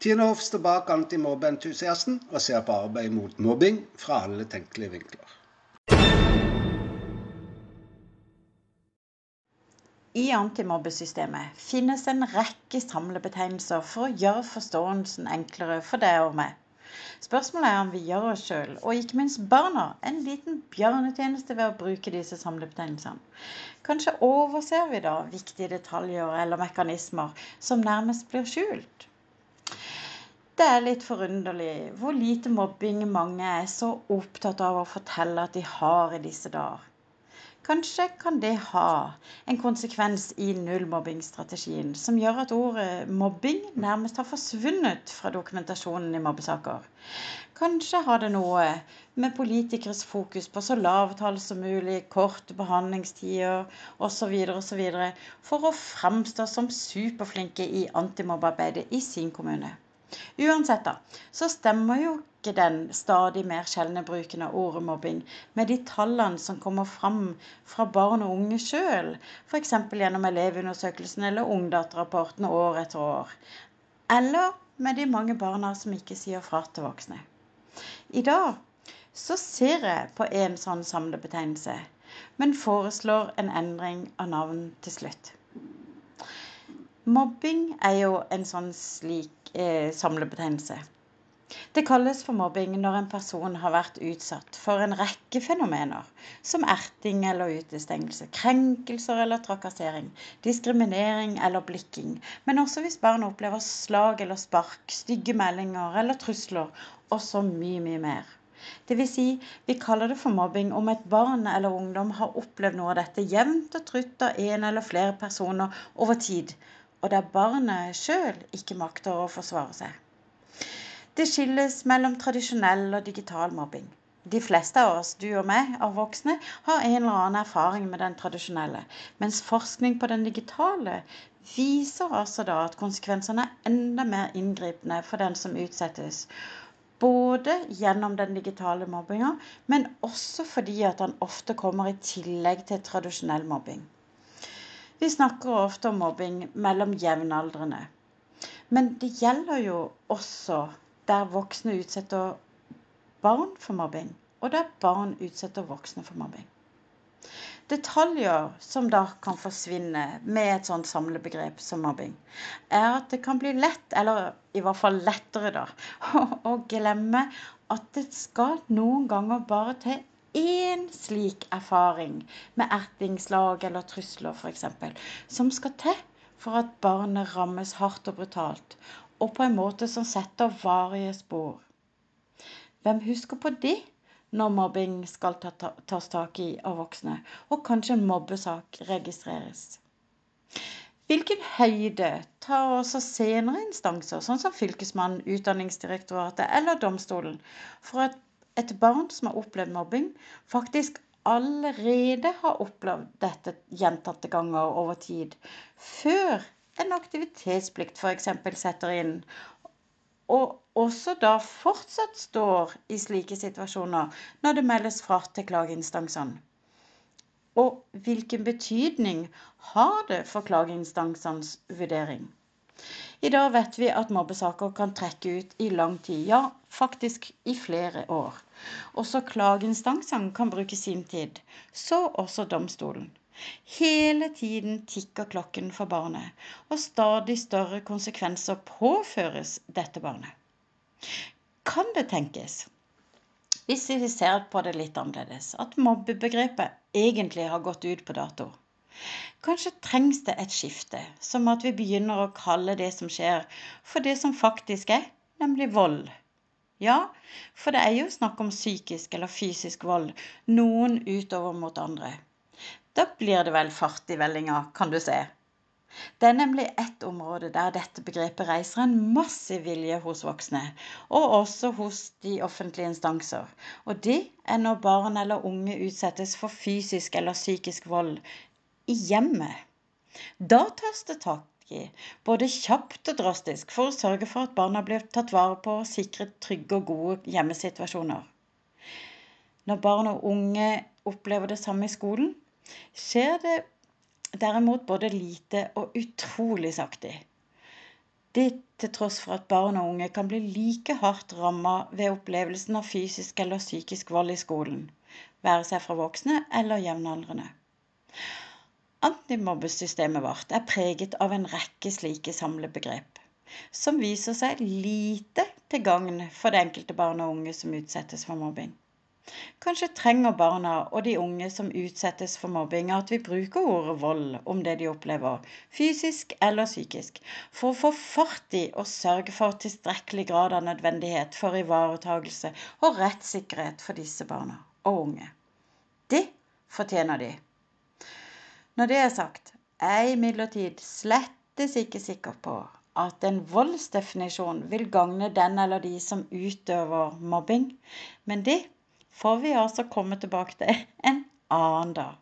Tine Hoff står bak antimobbeentusiasten og ser på arbeid mot mobbing fra alle tenkelige vinkler. I antimobbesystemet finnes en rekke samlebetegnelser for å gjøre forståelsen enklere for deg og meg. Spørsmålet er om vi gjør oss sjøl, og ikke minst barna, en liten bjørnetjeneste ved å bruke disse samlebetegnelsene. Kanskje overser vi da viktige detaljer eller mekanismer som nærmest blir skjult. Det er litt forunderlig hvor lite mobbing mange er så opptatt av å fortelle at de har i disse dager. Kanskje kan det ha en konsekvens i nullmobbingstrategien som gjør at ordet mobbing nærmest har forsvunnet fra dokumentasjonen i mobbesaker. Kanskje har det noe med politikeres fokus på så lave tall som mulig, korte behandlingstider osv. osv. for å framstå som superflinke i antimobbearbeidet i sin kommune. Uansett, da, så stemmer jo ikke den stadig mer sjeldne bruken av ordet mobbing med de tallene som kommer fram fra barn og unge sjøl, f.eks. gjennom Elevundersøkelsen eller Ungdata-rapporten år etter år. Eller med de mange barna som ikke sier fra til voksne. I dag så ser jeg på en sånn samlebetegnelse, men foreslår en endring av navn til slutt. Mobbing er jo en sånn slik eh, samlebetegnelse. Det kalles for mobbing når en person har vært utsatt for en rekke fenomener, som erting eller utestengelse, krenkelser eller trakassering, diskriminering eller blikking, men også hvis barn opplever slag eller spark, stygge meldinger eller trusler, og så mye, mye mer. Det vil si, vi kaller det for mobbing om et barn eller ungdom har opplevd noe av dette jevnt og trutt av en eller flere personer over tid, og der barnet sjøl ikke makter å forsvare seg. Det skilles mellom tradisjonell og digital mobbing. De fleste av oss, du og meg, av voksne, har en eller annen erfaring med den tradisjonelle, mens forskning på den digitale viser altså da at konsekvensene er enda mer inngripende for den som utsettes. Både gjennom den digitale mobbinga, men også fordi at den ofte kommer i tillegg til tradisjonell mobbing. Vi snakker ofte om mobbing mellom jevnaldrende. Men det gjelder jo også der voksne utsetter barn for mobbing, og der barn utsetter voksne for mobbing. Detaljer som da kan forsvinne med et sånt samlebegrep som mobbing, er at det kan bli lett, eller i hvert fall lettere, da, å glemme at det skal noen ganger bare til én slik erfaring med ertingslag eller trusler f.eks. som skal til for at barnet rammes hardt og brutalt, og på en måte som setter varige spor. Hvem husker på det når mobbing skal tas tak i av voksne, og kanskje en mobbesak registreres? Hvilken høyde tar også senere instanser, sånn som Fylkesmannen, Utdanningsdirektoratet eller domstolen, for at et barn som har opplevd mobbing, faktisk allerede har opplevd dette gjentatte ganger over tid, før en aktivitetsplikt f.eks. setter inn, og også da fortsatt står i slike situasjoner når det meldes fra til klageinstansene. Og hvilken betydning har det for klageinstansenes vurdering? I dag vet vi at mobbesaker kan trekke ut i lang tid, ja faktisk i flere år. Også klageinstansene kan bruke sin tid, så også domstolen. Hele tiden tikker klokken for barnet, og stadig større konsekvenser påføres dette barnet. Kan det tenkes, hvis vi ser på det litt annerledes, at mobbebegrepet egentlig har gått ut på dato? Kanskje trengs det et skifte, som at vi begynner å kalle det som skjer, for det som faktisk er, nemlig vold. Ja, for det er jo snakk om psykisk eller fysisk vold, noen utover mot andre. Da blir det vel fart i vellinga, kan du se. Det er nemlig ett område der dette begrepet reiser en massiv vilje hos voksne, og også hos de offentlige instanser. Og det er når barn eller unge utsettes for fysisk eller psykisk vold i hjemmet. Da tas det tak i, både kjapt og drastisk, for å sørge for at barna blir tatt vare på og sikret trygge og gode hjemmesituasjoner. Når barn og unge opplever det samme i skolen, skjer det derimot både lite og utrolig sakte. Det til tross for at barn og unge kan bli like hardt ramma ved opplevelsen av fysisk eller psykisk vold i skolen, være seg fra voksne eller jevnaldrende. Antimobbesystemet vårt er preget av en rekke slike samlebegrep, som viser seg lite til gagn for det enkelte barn og unge som utsettes for mobbing. Kanskje trenger barna og de unge som utsettes for mobbing, at vi bruker ordet vold om det de opplever, fysisk eller psykisk, for å få fart i og sørge for tilstrekkelig grad av nødvendighet for ivaretagelse og rettssikkerhet for disse barna og unge. Det fortjener de. Når det er sagt, er jeg imidlertid slettes ikke sikker på at en voldsdefinisjon vil gagne den eller de som utøver mobbing, men det får vi altså komme tilbake til en annen dag.